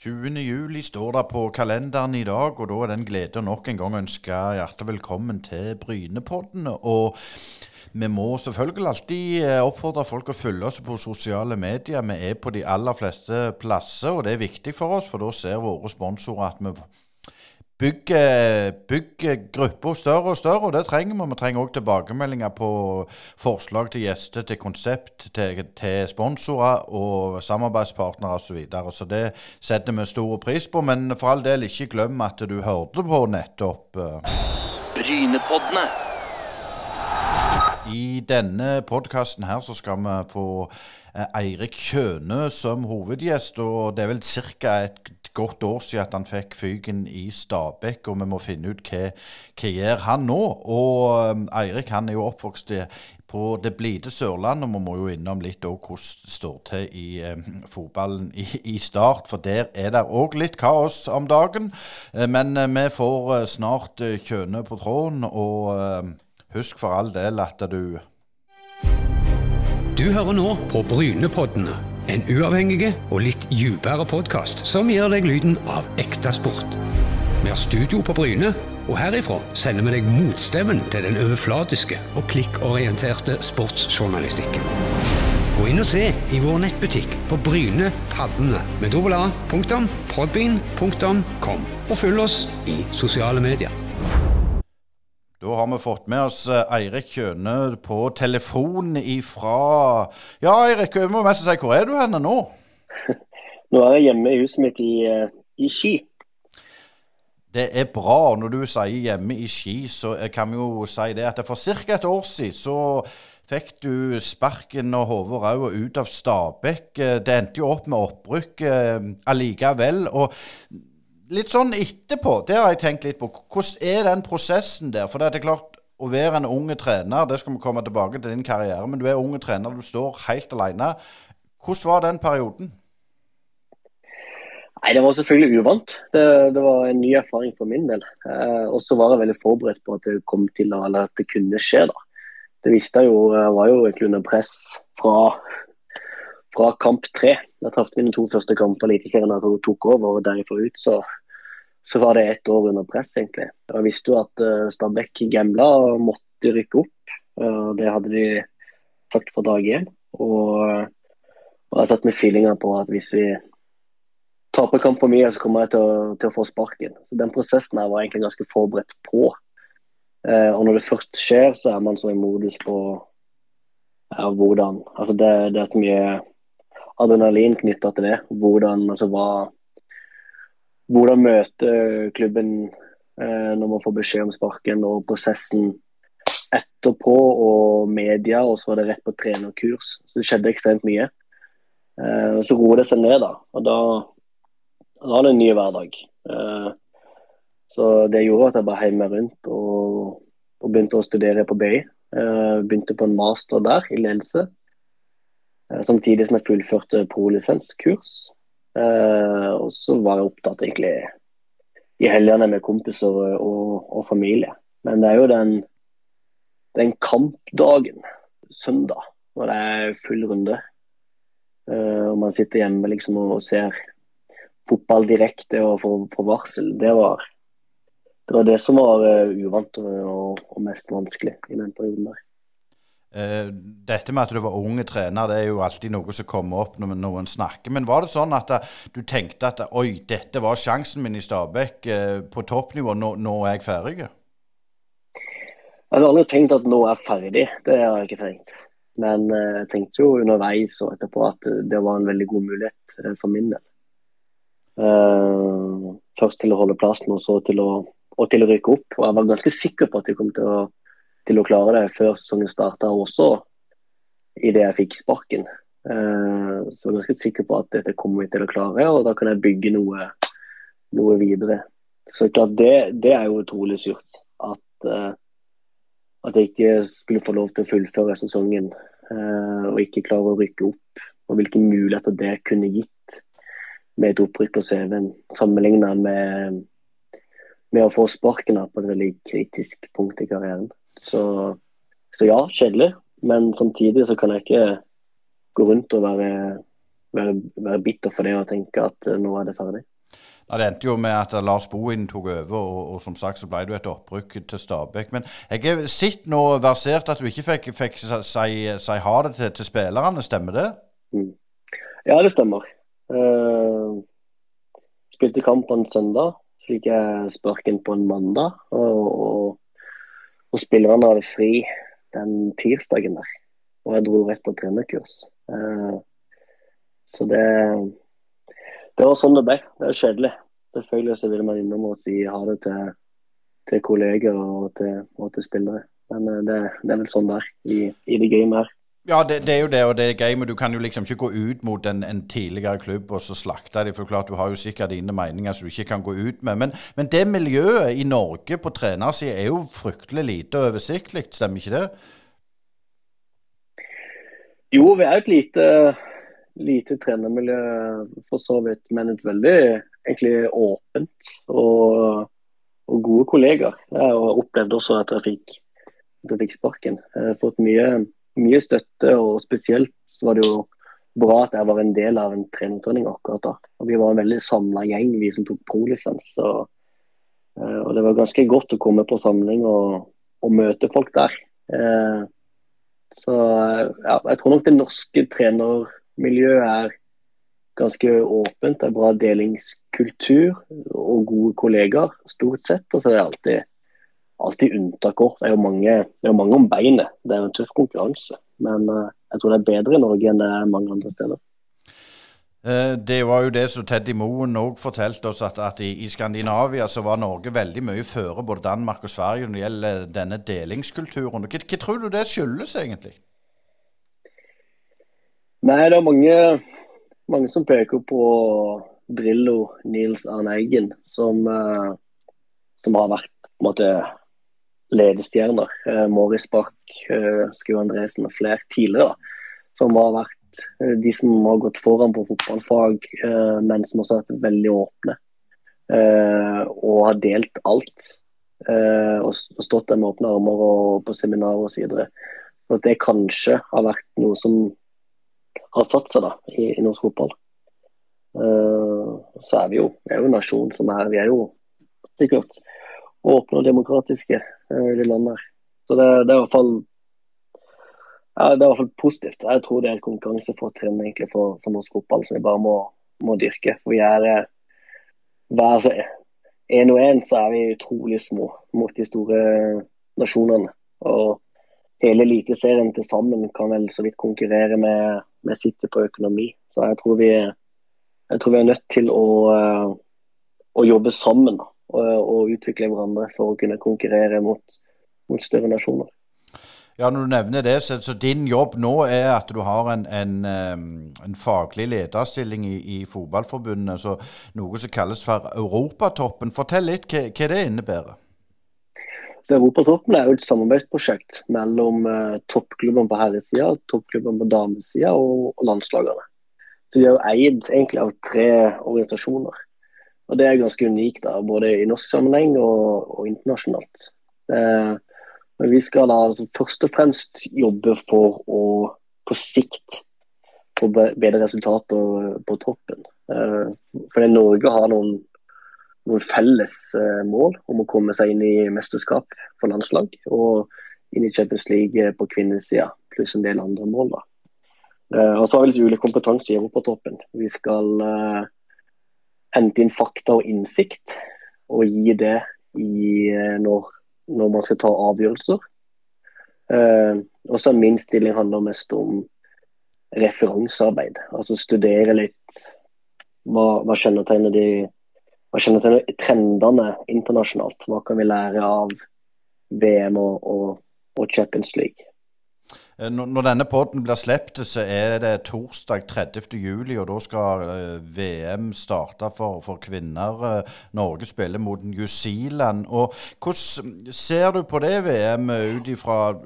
20. juli står det på kalenderen i dag, og da er den gleden nok en gang ønske hjertelig velkommen til Brynepodden. Og vi må selvfølgelig alltid eh, oppfordre folk å følge oss på sosiale medier. Vi er på de aller fleste plasser, og det er viktig for oss, for da ser våre sponsorer at vi bygger, bygger grupper større og større, og det trenger vi. Vi trenger òg tilbakemeldinger på forslag til gjester, til konsept, til, til sponsorer og samarbeidspartnere osv. Så, videre. så det setter vi stor pris på. Men for all del, ikke glem at du hørte på nettopp. eh, Brynepoddene. I denne podkasten her så skal vi få eh, Eirik Kjøne som hovedgjest. og Det er vel ca. et godt år siden at han fikk fyken i Stabekk, og vi må finne ut hva, hva gjør han nå. Og eh, Eirik han er jo oppvokst på det blide Sørlandet, vi må jo innom litt òg hvordan det står til i eh, fotballen i, i Start, for der er det òg litt kaos om dagen. Eh, men eh, vi får snart Kjøne på tråden, og husk for all del at du Du hører nå på Brynepoddene, en uavhengig og litt dypere podkast som gir deg lyden av ekte sport. Vi har studio på Bryne, og herifra sender vi deg motstemmen til den overflatiske og klikkorienterte sportsjournalistikken. Gå inn og se i vår nettbutikk på Bryne Paddene med dobbel A, punktum, og følg oss i sosiale medier. Da har vi fått med oss eh, Eirik Kjøne på telefon ifra Ja, Eirik, vi må mest si, hvor er du henne nå? Nå er jeg hjemme i huset mitt i, eh, i Ski. Det er bra. Når du sier hjemme i Ski, så eh, kan vi jo si det at for ca. et år siden så fikk du sparken og hodet og ut av Stabekk. Det endte jo opp med opprykk allikevel. Og litt sånn etterpå, det har jeg tenkt litt på. Hvordan er den prosessen der? For det er klart, å være en unge trener, det skal vi komme tilbake til din karriere, men du er unge trener, du står helt alene. Hvordan var den perioden? Nei, Det var selvfølgelig uvant. Det, det var en ny erfaring for min del. Eh, og så var jeg veldig forberedt på at det kom til eller at det kunne skje. da. Det visste jeg jo, jeg var jo egentlig under press fra, fra kamp tre. Jeg traff mine to første kamper i Eliteserien da jeg tok over, og derifra ut så, så var det ett år under press, egentlig. Jeg visste jo at uh, Stabæk gambla og måtte rykke opp. Uh, det hadde de sagt fra dag én. Og, og jeg satt med feelinga på at hvis vi taper kamp for mye, så kommer jeg til å, til å få sparken. Så Den prosessen her var egentlig ganske forberedt på. Uh, og når det først skjer, så er man så i modus på ja, hvordan Altså det, det er så mye adrenalin knytta til det. Hvordan, altså hva Hvordan møte klubben eh, når man får beskjed om sparken, og prosessen etterpå, og media, og så var det rett på trenerkurs. Så det skjedde ekstremt mye. Eh, så roer det seg ned, da. Og da da det en ny hverdag. Eh, så det gjorde at jeg bare heiv meg rundt og, og begynte å studere på BI. Eh, begynte på en master der i ledelse. Eh, samtidig som jeg fullførte prolisenskurs. Eh, og så var jeg opptatt egentlig i helgene med kompiser og, og familie. Men det er jo den, den kampdagen, søndag, når det er full runde. Eh, og man sitter hjemme liksom og ser fotball direkte og får, får varsel, det var, det var det som var uh, uvant og, og, mest vanskelig i den perioden der. Eh, dette med at du var unge trener, det er jo alltid noe som kommer opp når noen snakker. Men var det sånn at uh, du tenkte at oi, dette var sjansen min i Stabæk på toppnivå, nå, nå, er jeg ferdig? Jeg har aldri tenkt at nå er jeg ferdig, det har jeg ikke tenkt. Men jeg tenkte jo underveis og etterpå at det var en veldig god mulighet for min del. Først til å holde plassen, og så til å, og til å rykke opp. Og Jeg var ganske sikker på at jeg kom til å, til å klare det før sesongen starta, også idet jeg fikk sparken. Uh, så jeg er ganske sikker på at dette kommer vi til å klare, og da kan jeg bygge noe, noe videre. Så klart, det, det, er jo utrolig surt. At, uh, at jeg ikke skulle få lov til å fullføre sesongen og ikke klare å rykke opp. Og hvilke muligheter det kunne gitt med et opprykk på CV-en, sammenlignet med, med å få sparken på et veldig kritisk punkt i karrieren. Så, så ja, kjedelig. Men samtidig så kan jeg ikke gå rundt og være, være, være bitter for det og tenke at nå er det ferdig. Ja, Det endte jo med at Lars Bohin tok over, og, og, som sagt så ble det jo et opprykk til Stabæk. Men jeg har sett nå versert at du ikke fikk, fikk si, si, ha det til, til, spillerne, stemmer det? Mm. Ja, det stemmer. Uh, spilte kamp på en søndag, så fikk jeg sparken på en mandag. Og, og, og spillerne hadde fri den tirsdagen der. Og jeg dro rett på trenerkurs. Uh, så det det var sånn det ble. Det er kjedelig. Selvfølgelig så vil man innom og si ha det til, til kolleger og til, og til, spillere. Men eh, det, det, er vel sånn det er i, i det gamet her. Ja, det, det, er jo det, og det er gøy, men du kan jo liksom ikke gå ut mot en, en tidligere klubb og så slakte dem. For klart, du har jo sikkert dine meninger som du ikke kan gå ut med. Men, men det miljøet i Norge på trenersida er jo fryktelig lite og oversiktlig, stemmer ikke det? Jo, vi er et lite lite trenermiljø for så vidt, men et veldig egentlig åpent og, og gode kollegaer. Jeg har opplevd også at jeg fikk, at jeg fikk sparken. Jeg har fått mye, mye, støtte, og spesielt var det jo bra at jeg var en del av en trenerutdanning akkurat da. Og vi var en veldig samla gjeng, vi som tok prolisens. Og, eh, og, det var ganske godt å komme på samling og, og møte folk der. Eh, så ja, jeg tror nok det norske trenermiljøet er ganske åpent. Det er bra delingskultur og gode kollegaer, stort sett. Og så er det alltid, alltid unntak òg. Det er jo mange, er mange, om beinet. Det er jo en tøff konkurranse. Men uh, jeg tror det er bedre i Norge enn det er mange andre steder. Eh, det var jo det som Teddy Moen òg fortalte oss, at, at i, i, Skandinavia så var Norge veldig mye føre både Danmark og Sverige når det gjelder denne delingskulturen. Hva, hva tror du det skyldes egentlig? Nei, det er mange, mange som peker på Drillo Nils Arne Eggen, som, uh, som har vært på en måte ledestjerner. Uh, Morris Bach, uh, Skau Andresen og flere tidligere. Som har vært uh, de som har gått foran på fotballfag, men som også har vært veldig åpne. og har delt alt. og, stått der med åpne armer og på seminarer osv. At det kanskje har vært noe som har satt seg da, i, i norsk fotball. Så er vi jo, vi er jo en nasjon som er Vi er jo sikkert åpne og demokratiske i landet her. Så det, det, er i hvert fall ja, det er i hvert fall positivt. Jeg tror det er et konkurransefortrinn egentlig for, for, norsk fotball som vi bare må, må dyrke. For vi er eh, hver altså, en og en så er vi utrolig små mot de store nasjonene. Og hele Eliteserien til sammen kan vel så vidt konkurrere med, med City på økonomi. Så jeg tror vi, jeg tror vi er nødt til å, eh, å jobbe sammen og, og, utvikle hverandre for å kunne konkurrere mot, mot større nasjoner. Ja, Når du nevner det, så, så, din jobb nå er at du har en, en, en faglig lederstilling i, i Fotballforbundet, så noe som kalles for Europatoppen. Fortell litt hva, hva det innebærer? Så Europatoppen er jo et samarbeidsprosjekt mellom eh, toppklubbene på herresida, toppklubbene på damesida og, og landslagene. Så Vi er jo eid egentlig av tre organisasjoner. Og Det er ganske unikt, da, både i norsk sammenheng og, og internasjonalt. Eh, men vi skal da først og fremst jobbe for å på sikt få bedre resultater på toppen. Eh, fordi Norge har noen noen felles eh, mål om å komme seg inn i mesterskap for landslag og inn i Champions League eh, på kvinnesida, pluss en del andre mål. da. Eh, og så har vi litt ulik kompetanse i Europatoppen. Vi skal hente inn fakta og innsikt og gi det i, når, når, man skal ta avgjørelser. og så Min stilling handler mest om referansearbeid. Altså studere litt hva, hva kjennetegner de hva kjennetegner trendene internasjonalt? Hva kan vi lære av VM og, og, og Champions League? Eh, når denne poden blir sluppet, så er det torsdag 30. juli, og da skal eh, VM starte for, for, kvinner. Eh, Norge spiller mot New Zealand. Og Hvordan ser du på det VM ut ifra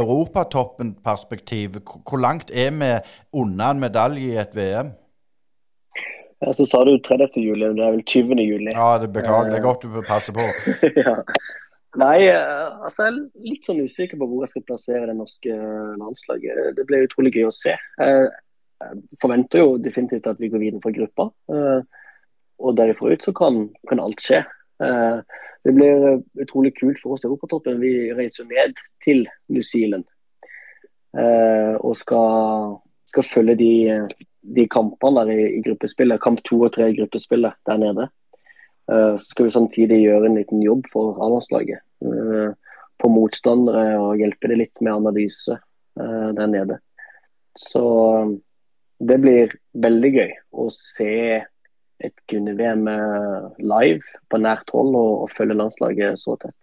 europatoppen-perspektiv? Hvor langt er vi unna en medalje i et VM? Så sa du 30. juli, men det er vel 20. juli. Ja, det Beklager, det er godt du passer på. ja. Nei, eh, altså jeg er litt sånn usikker på hvor jeg skal plassere det norske landslaget. Det blir utrolig gøy å se. Jeg forventer jo definitivt at vi går videre fra gruppa. Eh, og derifra ut så kan, kan alt skje. Eh, det blir utrolig kult for oss i Europatoppen. Vi reiser ned til New Zealand eh, og skal, skal følge de, de, kampene der i, i gruppespillet. Kamp to og tre i gruppespillet der nede. Eh, så skal vi samtidig gjøre en liten jobb for A-landslaget. På motstandere og hjelpe det litt med analyse der nede. Så det blir veldig gøy å se et Gunne-VM live på nært hold og, og følge landslaget så tett.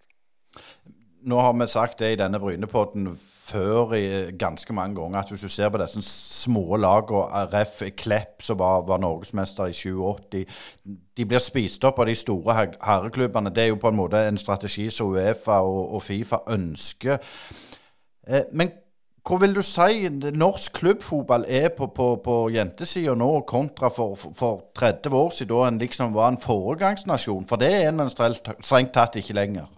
Nå har vi sagt det i denne Brynepodden før i ganske mange ganger, at hvis du ser på disse små lagene, RF Klepp som var, var norgesmester i 87, de blir spist opp av de store herreklubbene. Det er jo på en måte en strategi som Uefa og, og Fifa ønsker. Eh, men hvor vil du si norsk klubbfotball er på, på, på jentesida nå, kontra for, for, 30 år siden, da en liksom var en foregangsnasjon? For det er en strengt tatt ikke lenger.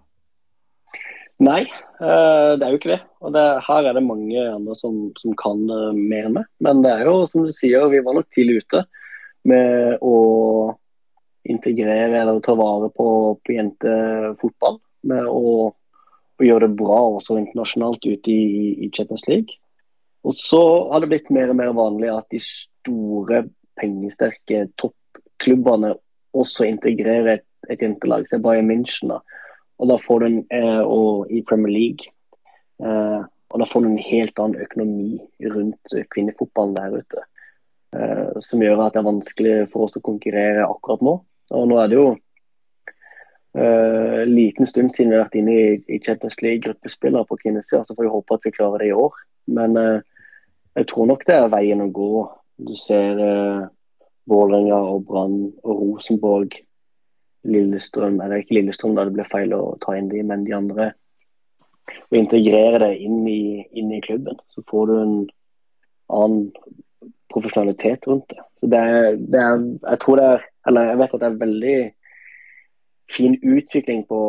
Nei, eh, det er jo ikke det. Og det, Her er det mange andre som, som kan eh, mer enn meg. Men det er jo som du sier, vi var nok tidlig ute med å integrere eller ta vare på, på jentefotball. Med å å, gjøre det bra også internasjonalt ute i, i Champions League. Og så har det blitt mer og mer vanlig at de store, pengesterke toppklubbene også integrerer et, et jentelag. Se Bayern München, da. Og da får du en, eh, og i Premier League. Eh, og da får du en helt annen økonomi rundt kvinnefotballen der ute. Eh, som gjør at det er vanskelig for oss å konkurrere akkurat nå. Og nå er det jo Uh, liten stund siden vi har vært inne i, i Champions League-gruppespillere på kvinnesida, så får vi håpe at vi klarer det i år. Men uh, jeg tror nok det er veien å gå. Du ser uh, Vålerenga og Brann og Rosenborg, Lillestrøm Eller ikke Lillestrøm, da det ble feil å ta inn de, men de andre. Og integrere det inn i, inn i klubben. Så får du en annen profesjonalitet rundt det. Så det er, det er Jeg tror det er Eller jeg vet at det er veldig fin utvikling på,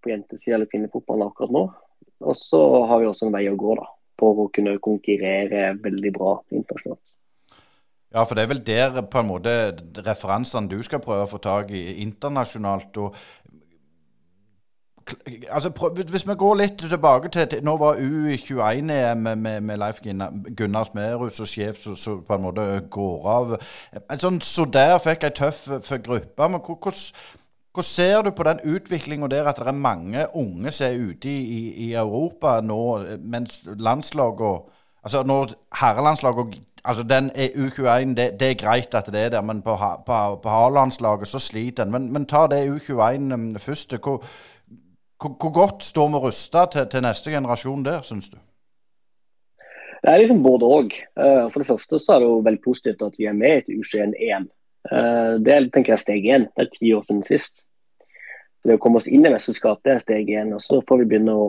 på jentesida eller kvinnefotballen akkurat nå. Og så har vi også en vei å gå da, for å kunne konkurrere veldig bra internasjonalt. Ja, for det er vel der på en måte referansene du skal prøve å få tak i internasjonalt. og altså, Hvis vi går litt tilbake til Nå var U21-EM med, med, Leif Gunnar Smerud som sjef som på en måte går av. Sånn, så der fikk ei tøff gruppe. men hvordan ser du på den utviklinga der at det er mange unge som er ute i, i, Europa nå, mens landslagene Altså når herrelandslaget altså den er U21, det, det, er greit at det er der, men på, på, på A-landslaget så sliter en. Men, men ta det U21 um, først. Hvor, hvor, hvor, godt står vi rusta til, til, neste generasjon der, syns du? Det er liksom både òg. Eh, for det første så er det jo veldig positivt at vi er med i U21-EM. Eh, det tenker jeg er steg én. Det er ti år siden sist. Det å komme oss inn i mesterskap det er steg én. Og så får vi begynne å,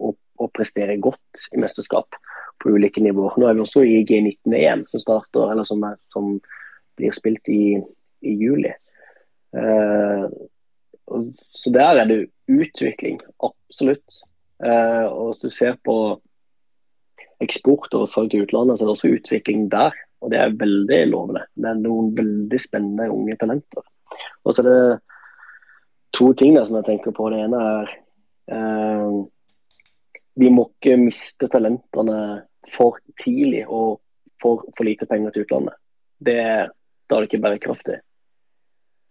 å, å, prestere godt i mesterskap på ulike nivåer. Nå er vi også i G19-EM som starter, eller som, er, som blir spilt i, i juli. Uh, så der er det utvikling, absolutt. Uh, og hvis du ser på eksport og salg til utlandet, så er det også utvikling der. Og det er veldig lovende. Det er noen veldig spennende unge talenter. Og så er det to ting der som jeg tenker på. Det ene er eh, Vi må ikke miste talentene for tidlig og for, for lite penger til utlandet. Det, da er det ikke bærekraftig.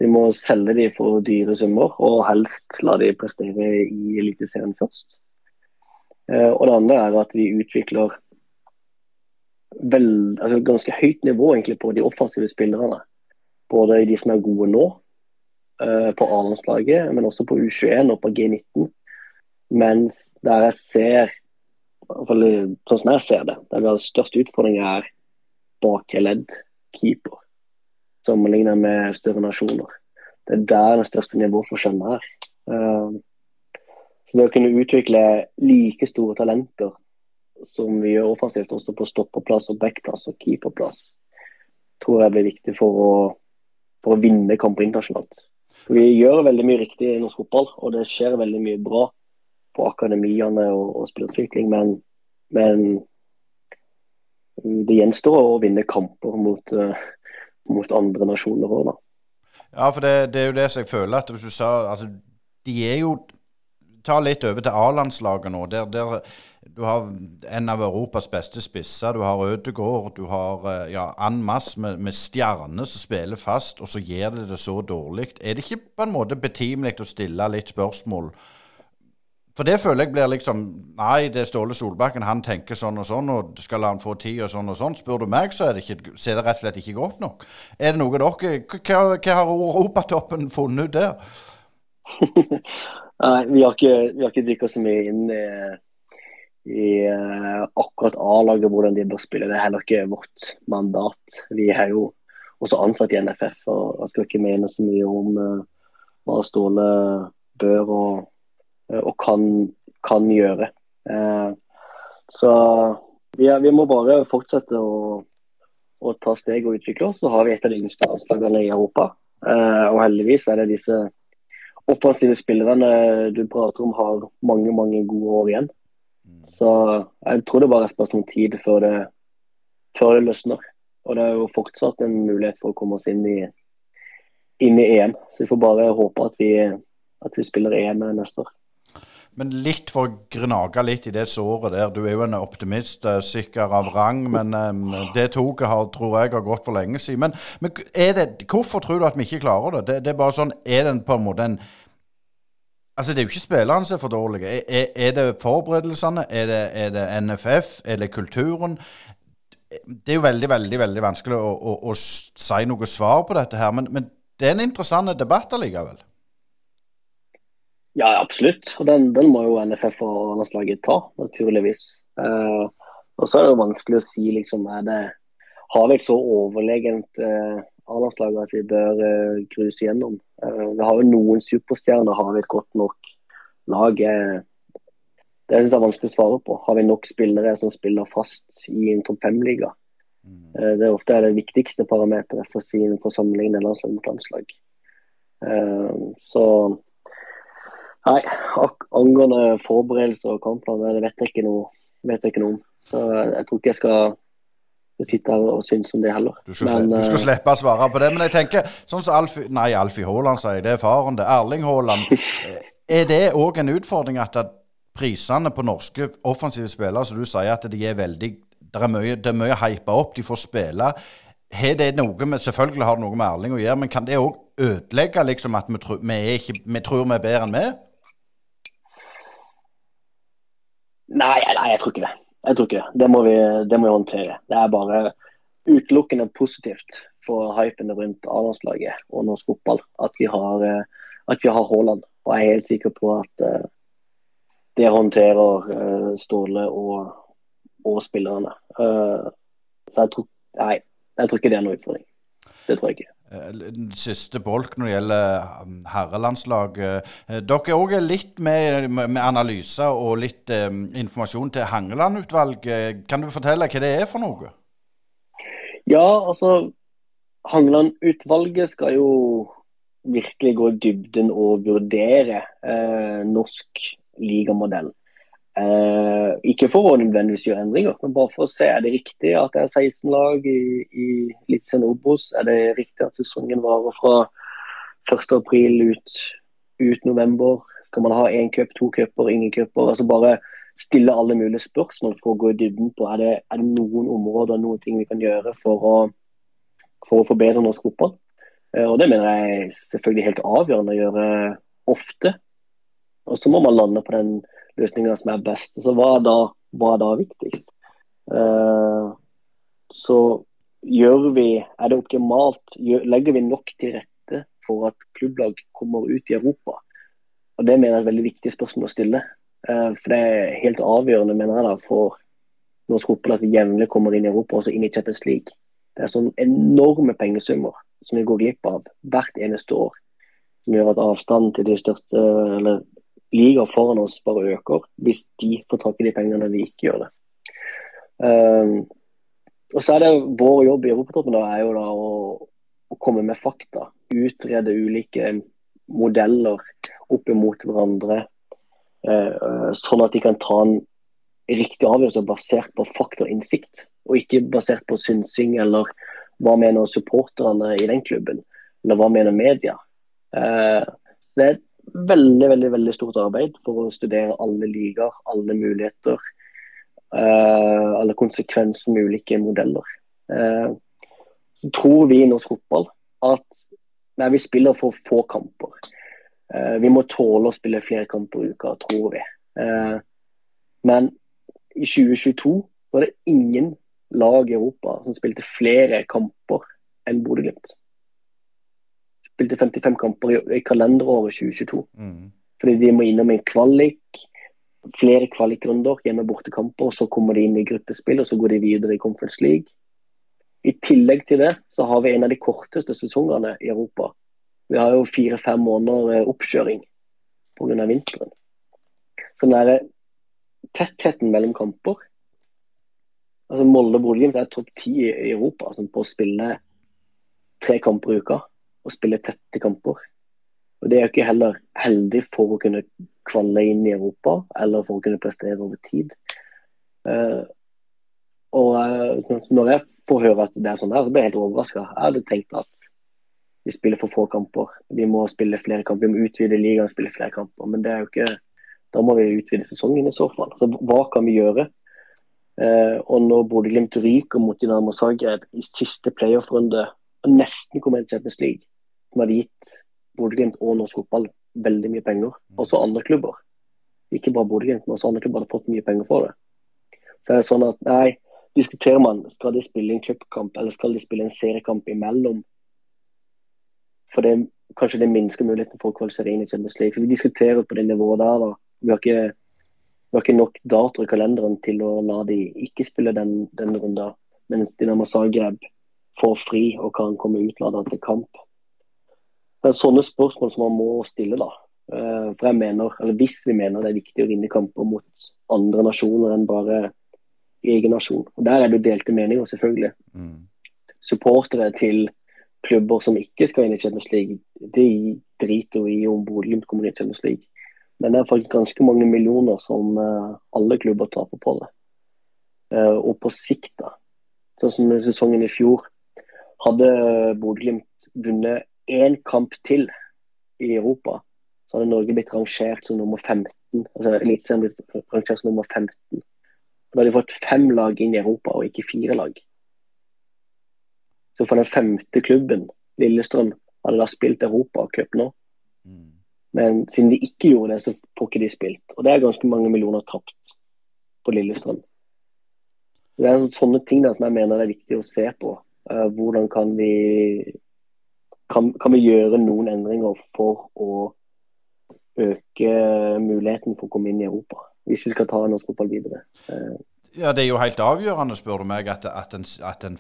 Vi må selge dem for dyre summer, og helst la de prestere i Eliteserien først. Eh, og det andre er at vi utvikler vel, altså ganske høyt nivå egentlig på de offensive spillerne. Både de som er gode nå, uh, på A-landslaget, men også på U21 og på G19. Mens der jeg ser, sånn som jeg ser det, der vi har størst utfordring er bakre ledd, keeper. Sammenlignet med større nasjoner. Det er der den største nivåforskjellen er. Uh, så det å kunne utvikle like store talenter som vi gjør offensivt, også på stopperplass og backplass og keeperplass, tror jeg blir viktig for å, for å vinne kamper internasjonalt. Vi gjør veldig mye riktig i norsk fotball, og det skjer veldig mye bra på akademiene og, og spillerutvikling, men, men, det gjenstår å vinne kamper mot, uh, mot andre nasjoner òg, da. Ja, for det, det er jo det som jeg føler at hvis du sa altså, De er jo Ta litt over til A-landslaget nå. Der, der du har en av Europas beste spisser. Du har Ødegaard. Du har eh, ja, en masse med, med stjerner som spiller fast, og så gjør det det så dårlig. Er det ikke på en måte betimelig å stille litt spørsmål? For det føler jeg blir liksom Nei, det er Ståle Solbakken. Han tenker sånn og sånn, og skal han få tid og sånn og sånn. Spør du meg, så er det, ikke, så er det rett og slett ikke godt nok. Er det noe dere Hva, hva har Europatoppen funnet ut der? Nei, vi har ikke, vi ikke dykka så mye inn i, i uh, akkurat A-laget, hvordan de bør spille. Det er heller ikke vårt mandat. Vi er jo også ansatt i NFF og jeg skal ikke mene så mye om uh, hva Ståle bør og, og kan, kan, gjøre. så vi, er, vi, må bare fortsette å, å, ta steg og utvikle oss. Så har vi et av de yngste avslagene i Europa. og heldigvis er det disse offensive spillerne du prater om, har mange mange gode år igjen. Mm. Så jeg tror det bare er spørsmål om tid før det, før det løsner. Og det er jo fortsatt en mulighet for å komme oss inn i, inn i EM. Så vi får bare håpe at vi, at vi spiller EM neste år. Men litt for å gnage litt i det såret der. Du er jo en optimist, eh, sikker av rang, men um, det toget har, tror jeg har gått for lenge siden. Men, men det, hvorfor tror du at vi ikke klarer det? Det, det er bare sånn, er det på en måte en Altså, Det er jo ikke spillerne som er for dårlige. Er, er det forberedelsene? Er det, er det, NFF? Er det kulturen? Det er jo veldig veldig, veldig vanskelig å, å, å si noe svar på dette her, men, men det er en interessant debatt allikevel. Ja, absolutt. Og den, den må jo NFF og landslaget ta, naturligvis. Uh, og så er det jo vanskelig å si liksom, er det, Har vi et så overlegent uh, A-landslag at vi bør uh, gruse gjennom? Uh, vi har jo noen superstjerner. Har vi et godt nok lag? det er det vanskelig å svare på. Har vi nok spillere som spiller fast i en topp fem-liga? Mm. det er ofte det viktigste parameteret for, for å sammenligne landslag mot landslag. så Nei, angående forberedelser og kampene, det vet jeg ikke noe, vet jeg ikke noe om. Så jeg tror ikke jeg skal sitte her og synes om det heller. Du skal, men, du skal eh, slippe å svare på det. Men jeg tenker, sånn som Alfie Nei, Alfie Haaland sier, det er faren det. Erling Haaland. Er det òg en utfordring at, prisene på norske offensive spillere, som du sier at de er veldig det er mye, det er mye hypa opp, de får spille. Har det noe med, Selvfølgelig har det noe med Erling å gjøre, men kan det òg ødelegge liksom at vi, tro, vi, ikke, vi tror vi er bedre enn vi? Nei, nei, jeg tror ikke det. Jeg tror ikke Det Det må vi, det må vi håndtere. Det er bare utelukkende positivt for hypen rundt A-landslaget og norsk fotball at vi har eh, at vi har Haaland. Og jeg er helt sikker på at uh, det håndterer uh, Ståle og, og spillerne. Uh, jeg tror, nei, jeg tror ikke det er noen utfordring. Det tror jeg ikke. Eh, siste bolk når det gjelder herrelandslag. herrelandslaget. Eh, dere er òg litt med, med analyser og litt um, informasjon til Hangeland-utvalget. Kan du fortelle hva det er for noe? Ja, altså Hangeland-utvalget skal jo virkelig gå i dybden og vurdere eh, norsk ligamodell. Eh, ikke for å nødvendigvis gjøre endringer, men bare for å se er det riktig at det er 16 lag i, i Eliteserien Obos. Er det riktig at sesongen varer fra 1.4 ut, ut november? Skal man ha én cup, to cuper, ingen cuper? Altså bare stille alle mulige spørsmål for å gå i dybden på er det, er det noen områder noen ting vi kan gjøre for å, for å forbedre norsk fotball. Eh, og Det mener jeg er selvfølgelig helt avgjørende å gjøre ofte. Og så må man lande på den løsninger som er best. Så hva er da, hva er da viktigst? Uh, så gjør vi, er det optimalt, gjør, legger vi nok til rette for at klubblag kommer ut i Europa? Og Det mener jeg er et veldig viktig spørsmål å stille. Uh, for Det er helt avgjørende mener jeg da, for norsk fotball at vi jevnlig kommer inn i Europa, også inn i Champions League. Det er sånn enorme pengesummer som vi går glipp av hvert eneste år. Som gjør at avstanden til de største, eller ligaer foran oss bare øker hvis de får tak i de pengene vi ikke gjør det. Um, og så er det Vår jobb i Europatoppen er jo da å, å, komme med fakta. Utrede ulike modeller opp imot hverandre. Uh, sånn at de kan ta en riktig avgjørelse basert på fakta og innsikt. Og ikke basert på synsing eller hva mener supporterne i den klubben. Eller hva mener media? Uh, det er veldig, veldig, veldig stort arbeid for å studere alle ligaer, alle muligheter. Uh, alle konsekvenser med ulike modeller. Uh, så tror vi i norsk fotball at nei, vi spiller for få kamper. Uh, vi må tåle å spille flere kamper i uka, tror vi. Eh, men i 2022 var det ingen lag i Europa som spilte flere kamper enn Bodø-Glimt. Spilte 55 kamper i, i kalenderåret 2022. Mm. Fordi de må innom en kvalik, flere kvalikrunder, hjemme-bortekamper, og så kommer de inn i gruppespill, og så går de videre i Conference League. I tillegg til det så har vi en av de korteste sesongene i Europa. Vi har jo fire-fem måneder eh, oppkjøring pga. vinteren. Så den derre tettheten mellom kamper altså Molde og Bodø-Glimt er topp ti i i Europa altså på å spille tre kamper i uka og spille tette kamper. Og Det er jo ikke heller heldig for å kunne kvalle inn i Europa eller for å kunne prestere over tid. Uh, og uh, Når jeg får høre at det er sånn der, så blir jeg helt overraska. Jeg hadde tenkt at vi spiller for få kamper. Vi må spille flere kamper. Vi må utvide ligaen og spille flere kamper. Men det er jo ikke Da må vi utvide sesongen i så fall. Så hva kan vi gjøre? Uh, og når Bodø-Glimt ryker mot Dynamo Zagreb i siste playoff-runde og nesten kommer inn i Champions League, som hadde gitt Bodø-Glimt og norsk fotball veldig mye penger, også andre klubber. Ikke bare Bodø-Glimt, men også andre klubber hadde fått mye penger for det. Så er det sånn at nei, diskuterer man skal de spille en cupkamp eller skal de spille en seriekamp imellom. For det kanskje det minsker muligheten for å kvalifisere inn i Champions League. Så Vi diskuterer på det nivået der. da. Vi har ikke, vi har ikke nok datoer i kalenderen til å la de ikke spille den, den runden, mens Dinamo Zagreb får fri og kan komme utlada til kamp. Det er sånne spørsmål som man må stille, da. Eh, For jeg mener, eller Hvis vi mener det er viktig å vinne kamper mot andre nasjoner enn bare egen nasjon. Og Der er det jo delte meninger, selvfølgelig. Mm. Supportere til klubber som ikke skal inn i Champions League, de driter jo i om Bodø-Glimt kommer inn i Champions League. Men det er faktisk ganske mange millioner som eh, alle klubber taper på det. Eh, og på sikt, da. Sånn som sesongen i fjor. Hadde Bodø-Glimt vunnet én kamp til i Europa, så hadde Norge blitt rangert som nummer 15. Altså Eliteserien blitt rangert som nummer 15. Da hadde de fått fem lag inn i Europa, og ikke fire lag. Så for den femte klubben, Lillestrøm, hadde da spilt Europacup nå. Mm. Men siden de ikke gjorde det, så får ikke de spilt. Og det er ganske mange millioner tapt på Lillestrøm. Det er sånne ting da, som jeg mener det er viktig å se på. Eh, hvordan kan vi kan, kan vi gjøre noen endringer for å øke muligheten for å komme inn i Europa? Hvis vi skal ta norsk fotball videre. Eh, Ja, det er jo helt avgjørende, spør du meg, at, at, en, at en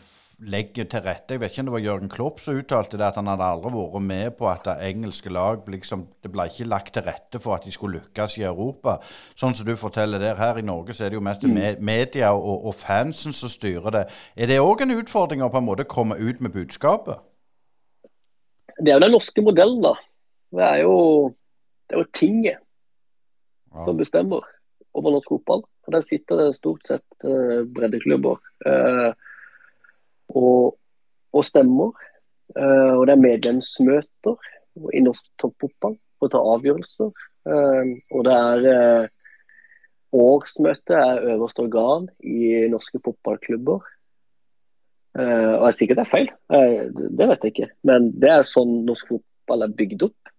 legger til rette. Jeg vet ikke om det var Jørgen Klopp som uttalte det, at han hadde aldri vært med på at det engelske lag liksom, Det ble ikke lagt til rette for at de skulle lykkes i Europa. Sånn som du forteller der. Her i Norge så er det jo mest mm. media og, og fansen som styrer det. Er det òg en utfordring å på en måte komme ut med budskapet? Det er jo den norske modellen, da. Det er jo, det er jo tinget Ja. som bestemmer over norsk fotball. Og Der sitter det stort sett uh, breddeklubber uh, og, og stemmer. Uh, og det er medlemsmøter i norsk toppfotball for å ta avgjørelser. Og det er eh, årsmøte er øverste organ i norske fotballklubber. Eh, og jeg sier ikke det er feil, uh, det- vet jeg ikke. Men det er sånn norsk fotball er bygd opp.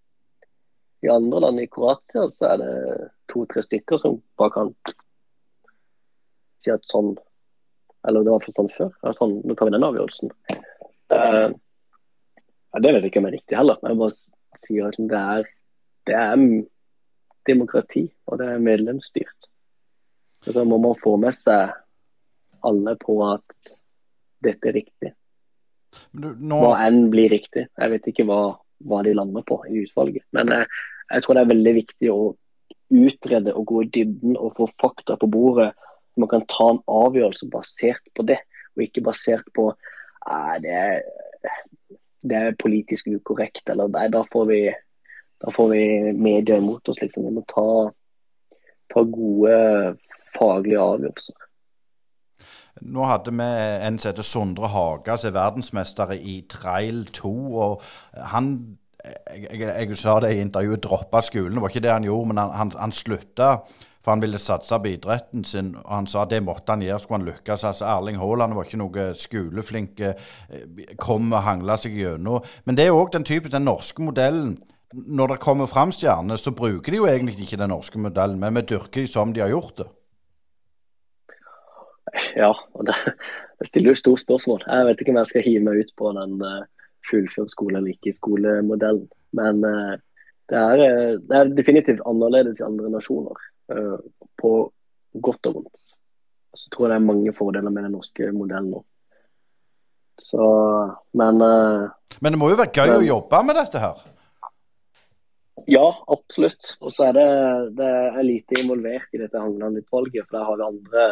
I andre land, i Kroatia, så er det to-tre stykker som bare kan si at sånn Eller det var sånn før. Ja, sånn, nå tar vi den avgjørelsen. Uh, ja, det vet jeg ikke om er riktig heller. Men jeg bare sier at det er, det er demokrati, og det er medlemsstyrt. Så da må man få med seg alle på at dette er riktig. Du, nå, Hva enn blir riktig. Jeg vet ikke hva, hva de lander på i utvalget. Men eh, jeg tror det er veldig viktig å utrede og gå i dybden og få fakta på bordet. Man kan ta en avgjørelse basert på det, og ikke basert på det, er, det er politisk ukorrekt, eller nei, da får vi, da får vi media imot oss. Liksom. Vi må ta, ta gode faglige avgjørelser. Nå hadde vi en som heter Sondre Haga, som er verdensmester i trail 2. og han jeg, jeg, jeg sa det i intervjuet, droppa skolen. Det var ikke det han gjorde, men han, han, han slutta for han ville satse på idretten sin. og Han sa det måtte han gjøre, skulle han lykkes. Altså, Erling Haaland var ikke noe skoleflink, eh, kom og hangla seg gjennom. Men det er òg den type, den norske modellen. Når det kommer fram stjerner, så bruker de jo egentlig ikke den norske modellen, men vi dyrker de som de har gjort det. Ja, og det, det stiller jo stort spørsmål. Jeg vet ikke om jeg skal hive meg ut på den uh, fullfør skole eller ikke skole-modellen. Men uh, det, er, det, er, definitivt annerledes i andre nasjoner. Uh, på godt og vondt. Så tror jeg det er mange fordeler med den norske modellen nå. Så, men Men det må jo være gøy men, å jobbe med dette her? Ja, absolutt. Og så er det, det er lite involvert i dette Hangeland-utvalget. For der har vi andre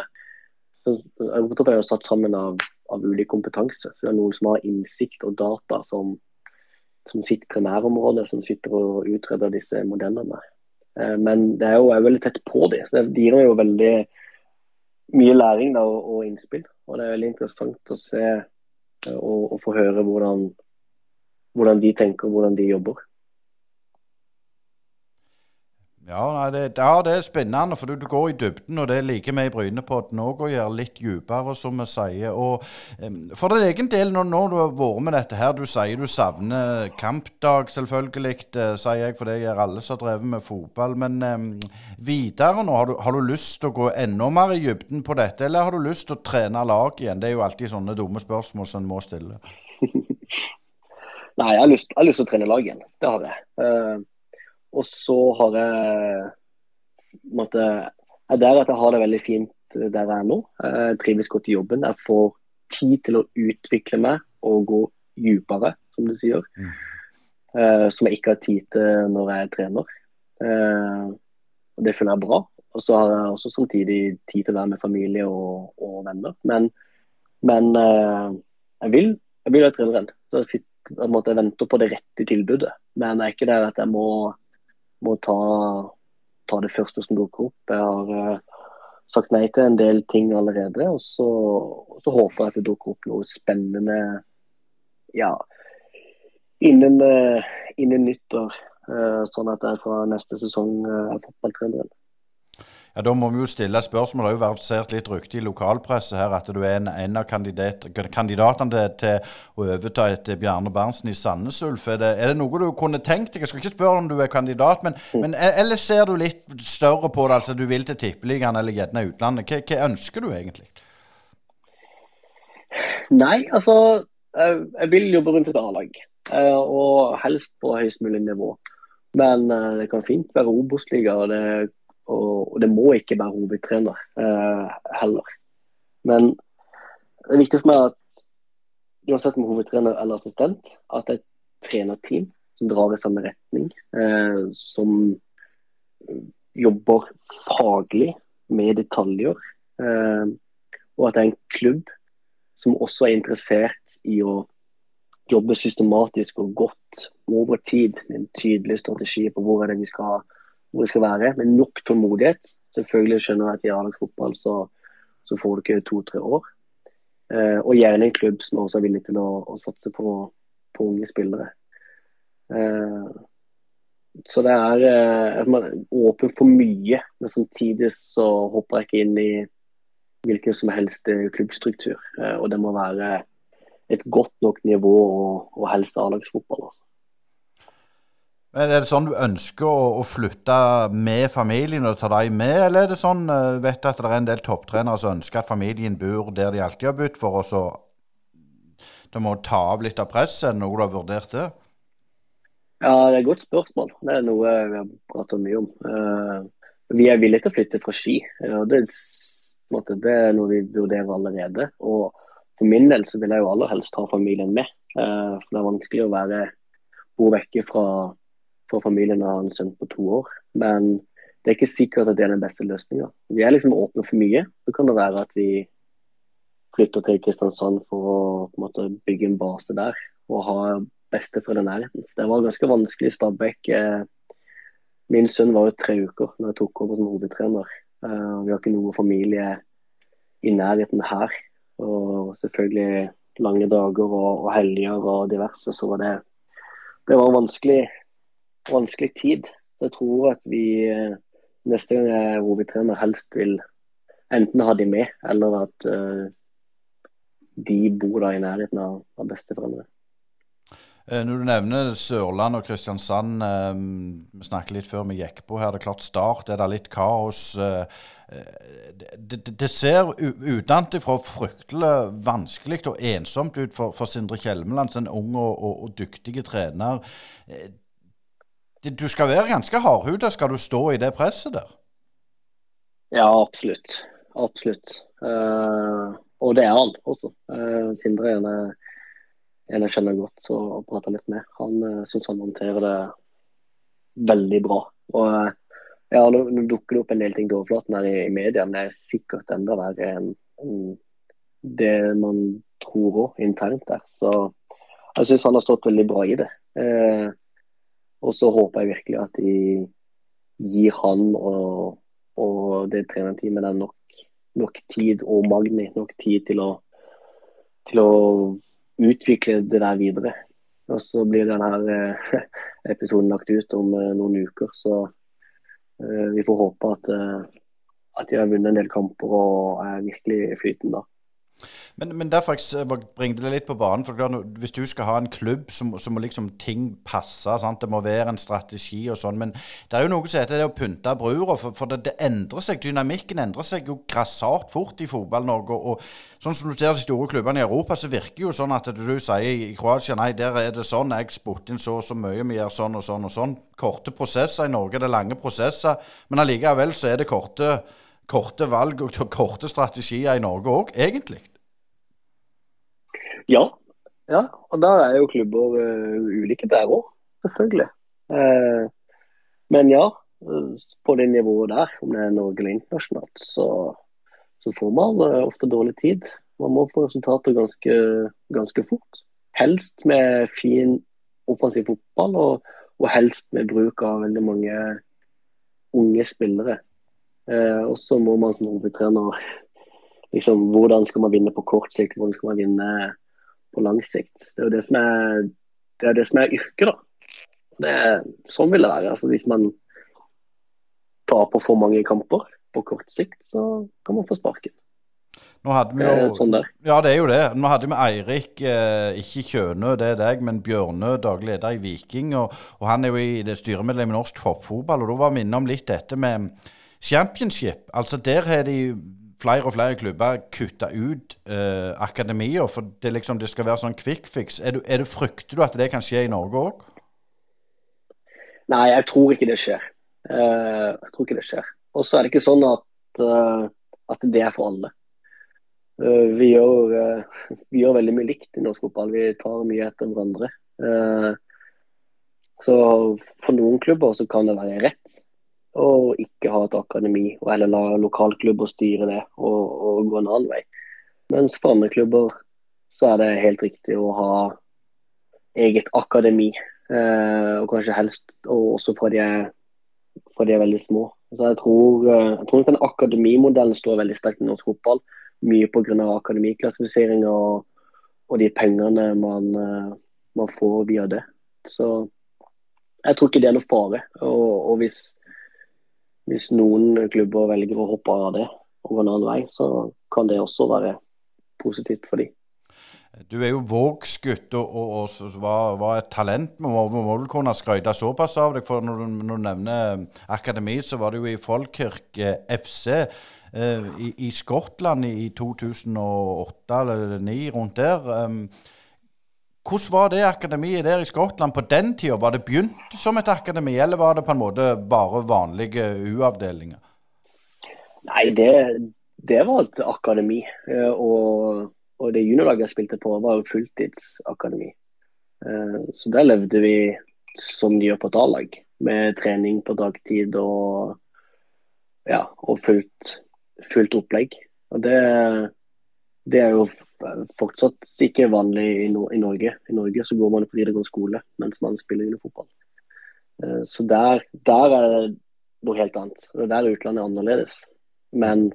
Europatopp er jo satt sammen av, av ulik kompetanse. Så det er noen som har innsikt og data som, som sitt primærområde, som sitter og utreder disse modellene. Eh, men det er jo er veldig tett på dem. Så det gir jo veldig mye læring da, og, og, innspill. Og det er veldig interessant å se eh, og, og få høre hvordan, hvordan de tenker og hvordan de jobber. Ja, nei, det, ja, det er spennende, for du, du, går i dybden, og det liker vi i Brynepodden òg å gjøre litt dypere, som vi sier. Og um, For din egen del, når, når, du har vært med dette her, du sier du savner kampdag, selvfølgelig, det sier jeg, for det gjør alle som har drevet med fotball. Men um, videre nå, har du, har du, lyst til å gå enda mer i dybden på dette, eller har du lyst til å trene lag igjen? Det er jo alltid sånne dumme spørsmål som en må stille. Nei, jeg har, lyst, jeg har lyst til å trene lag igjen. Det har jeg. Uh, og så har jeg måtte, er der at jeg har det veldig fint der jeg er nå. Jeg trives godt i jobben. Jeg får tid til å utvikle meg og gå dypere, som du sier. Mm. Uh, som jeg ikke har tid til når jeg er trener. Uh, og Det føler jeg er bra. Og så har jeg også samtidig tid til å være med familie og, og venner. Men, men uh, jeg, vil, jeg vil være treneren. Så jeg, sitter, jeg, måtte, jeg venter på det rette tilbudet. Men jeg er ikke der at jeg må må ta, ta, det første som dukker opp. Jeg har uh, sagt nei til en del ting allerede. Og så, og så, håper jeg at det dukker opp noe spennende ja, innen, uh, innen nyttår. Uh, sånn at jeg fra neste sesong er fotballtreneren. Ja, Da må vi jo stille et spørsmål. Det har jo versert litt rykte i lokalpresset her at du er en, en av kandidat, kandidatene til, å overta etter Bjarne Berntsen i Sandnes Ulf. Er er det, noe du kunne tenkt deg? Jeg skal ikke spørre om du er kandidat, men, mm. men eller ser du litt større på det? Altså du vil til Tippeligaen eller gjerne utlandet. Hva, hva, ønsker du egentlig? Nei, altså jeg vil jobbe rundt et A-lag. Eh, og helst på høyest mulig nivå. Men eh, det kan fint være Obos-liga. Og det må ikke være hovedtrener eh, heller. Men det er viktig for meg at uansett om hovedtrener eller assistent, at det er et trenerteam som drar i samme retning. Eh, som jobber faglig med detaljer. Eh, og at det er en klubb som også er interessert i å jobbe systematisk og godt over tid med en tydelig strategi på hvor er det vi skal ha hvor det skal være, med nok tålmodighet. Selvfølgelig skjønner jeg at i A-lagsfotball så, så, får du ikke to-tre år. Eh, og gjerne en klubb som også er villig til å, å satse på, på, unge spillere. Eh, så det er eh, man er åpen for mye, men samtidig så hopper jeg ikke inn i hvilken som helst klubbstruktur. Eh, og det må være et godt nok nivå og, og helst A-lagsfotball. Altså. Men Er det sånn du ønsker å, å flytte med familien og ta dem med, eller er det sånn uh, vet du at det er en del topptrenere som ønsker at familien bor der de alltid har bodd, for å de Det må ta av litt av presset? Noe du har vurdert det? Ja, det er et godt spørsmål. Det er noe vi har pratet mye om. Uh, vi er villige til å flytte fra Ski. og det, det, er noe vi vurderer allerede. Og for min del så vil jeg jo aller helst ha familien med. For det er vanskelig å være bo vekke fra for familien har en sønn på to år. Men det er ikke sikkert at det er den beste løsninga. Vi er liksom åpne for mye. Så kan det være at vi flytter til Kristiansand for å en måte, bygge en base der og ha besteforeldre i nærheten. Det var ganske vanskelig i Stabæk. Eh, min sønn var jo tre uker når jeg tok over som hovedtrener. Eh, vi har ikke noe familie i nærheten her. Og selvfølgelig lange dager og, og helger og diverse. Så var det, det var vanskelig, vanskelig tid. Så jeg tror at vi eh, neste gang jeg er hovedtrener, helst vil enten ha de med, eller at uh, de bor da i nærheten av, av besteforeldre. Eh, når du nevner Sørland og Kristiansand, vi snakket litt før vi gikk på her. Det er klart Start er det litt kaos. Det, det, det ser utenfra fryktelig vanskelig og ensomt ut for, for Sindre Kjelmeland, en ung og, og, og dyktig trener. Du skal være ganske hardhuda skal du stå i det presset der? Ja, absolutt. Absolutt. Uh, og det er han også. Uh, Sindre er en, en jeg kjenner godt og prater litt med. Han uh, syns han håndterer det veldig bra. Og uh, ja, nå, nå, dukker det opp en del ting til overflaten her i, i media, men det er sikkert enda verre enn en det man tror òg internt der. Så jeg syns han har stått veldig bra i det. Uh, og så håper jeg virkelig at de gir han og, og det trenerteamet der nok, nok, tid, og Magni nok tid til å, til å utvikle det der videre. Og så blir denne eh, episoden lagt ut om eh, noen uker, så eh, vi får håpe at, at de har vunnet en del kamper og er virkelig flytende da. Men, men derfor jeg bringte det litt på banen. for Hvis du skal ha en klubb, så, må liksom ting passe. Sant? Det må være en strategi og sånn. Men det er jo noe som heter det å pynte brura. For, for det, det, endrer seg. Dynamikken endrer seg jo grassat fort i Fotball-Norge. Og, og, sånn som du ser de store klubbene i Europa, så virker jo sånn at du sier i Kroatia nei, der er det sånn. Jeg spurte inn så og så mye. Vi gjør sånn og sånn og sånn. Korte prosesser i Norge. Det er lange prosesser. Men allikevel så er det korte, korte valg og korte strategier i Norge òg, egentlig. Ja. ja. Og da er jo klubber uh, ulike der òg, selvfølgelig. Uh, men ja, på det nivået der, om det er Norge eller internasjonalt, så, så får man ofte dårlig tid. Man må få resultater ganske, ganske fort. Helst med fin offensiv fotball, og, og, helst med bruk av veldig mange unge spillere. Eh, og så må man som hovedtrener liksom, Hvordan skal man vinne på kort sikt? Hvordan skal man vinne på lang sikt. Det er jo det som er, det er, det som er yrket, da. Det er, sånn vil det være. Altså, hvis man taper for mange kamper på kort sikt, så kan man få sparken. Nå hadde vi jo, sånn ja, det er jo det. Nå hadde vi Eirik, eh, ikke Kjønø, det er deg, men Bjørnø, daglig leder i Viking. Og, og han er jo i det styremedlem i norsk toppfotball. Og da var vi innom litt dette med championship. Altså Der har de flere og flere klubber kutte ut eh, akademier. For det, liksom, det, skal være sånn quick fix. Er du, er du, frykter du at det kan skje i Norge òg? Nei, jeg tror ikke det skjer. Uh, jeg tror ikke det skjer. Og så er det ikke sånn at, uh, at det er for alle. Uh, vi, gjør, vi, gjør, veldig mye likt i norsk fotball. Vi tar mye etter hverandre. så for noen klubber så kan det være rett og ikke ha et akademi, eller la lokalklubber styre det og, og, gå en annen vei. Mens for andre klubber så er det helt riktig å ha eget akademi, eh, og kanskje helst og også for de, for de er veldig små. Så jeg tror, eh, jeg tror den akademimodellen står veldig sterkt i norsk fotball. Mye pga. akademiklassifisering og, og, de pengene man, eh, man, får via det. Så jeg tror ikke det er noe fare. Og, og hvis hvis noen klubber velger å hoppe av det og gå en annen vei, så kan det også være positivt for dem. Du er jo Vågsgutt og, og, og var, var, et talent. Vi må, må, vel kunne skryte såpass av deg. for Når du, når du nevner akademi, så var du jo i Folkirk FC eh, i, i, Skottland i 2008 eller 2009, rundt der. Um, hvordan var det akademiet der i Skottland på den tida? Var det begynt som et akademi, eller var det på en måte bare vanlige U-avdelinger? Nei, det, det, var et akademi. Eh, og, og det juniorlaget jeg spilte på, var jo fulltidsakademi. Eh, så der levde vi som de gjør på et A-lag, med trening på dagtid og, ja, og fullt, fullt opplegg. Og det, det er jo fortsatt ikke vanlig i, no i, Norge. I Norge så går man på videregående skole mens man spiller fotball. Uh, så der, der, er det noe helt annet. Der er utlandet annerledes. Men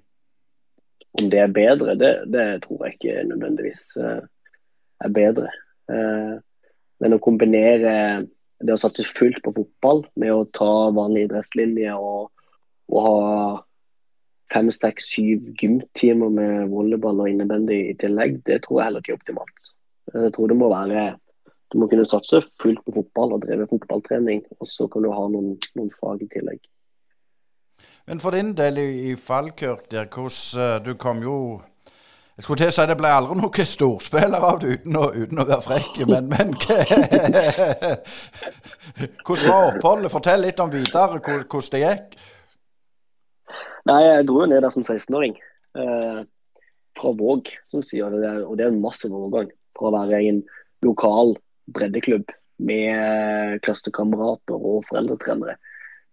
om det er bedre, det, det tror jeg ikke nødvendigvis uh, er bedre. Uh, men å kombinere det å satse fullt på fotball med å ta vanlig idrettslinje og, og ha fem, seks, syv gymtimer med volleyball og innebandy i tillegg, det tror jeg heller ikke er optimalt. Jeg tror det må være du må kunne satse fullt på fotball og drive fotballtrening, og så kan du ha noen, noen fag i tillegg. Men for din del i, Falkirk, der, hvordan Du kom jo jeg skulle til å si det ble aldri noen storspiller av det, uten uten å være frekk. Men, men hvordan var oppholdet? Fortell litt om videre, hvordan det gikk. Nei, Jeg dro jo ned der som 16-åring. Eh, fra Våg, som sier det. Og det er en massiv overgang fra å være en lokal breddeklubb med klassekamerater og foreldretrenere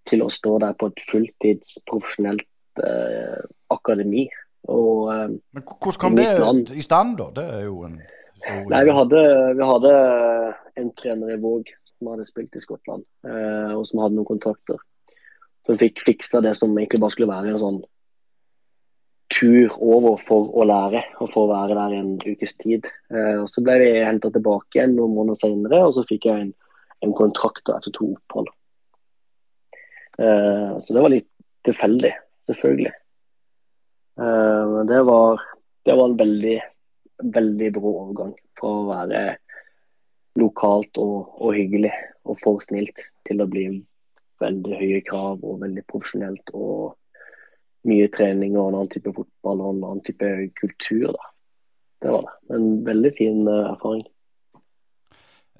til å stå der på et fulltids profesjonelt eh, akademi og, eh, Men hvordan kom det land, i stand, da? Det er jo en Nei, vi hadde, vi hadde, en trener i Våg som hadde spilt i Skottland, eh, og som hadde noen kontrakter. Som fikk fiksa det som egentlig bare skulle være en sånn tur over for å lære, og for å være der en ukes tid. Eh, og Så ble vi henta tilbake igjen noen måneder senere, og så fikk jeg en, en kontrakt etter to opphold. Eh, så det var litt tilfeldig, selvfølgelig. Men det, var, det var en veldig, veldig brå overgang fra å være lokalt og, og, hyggelig og for snilt til å bli veldig høye krav og veldig profesjonelt og mye trening og en annen type fotball og en annen type kultur. da. Det var det. En veldig fin uh, erfaring.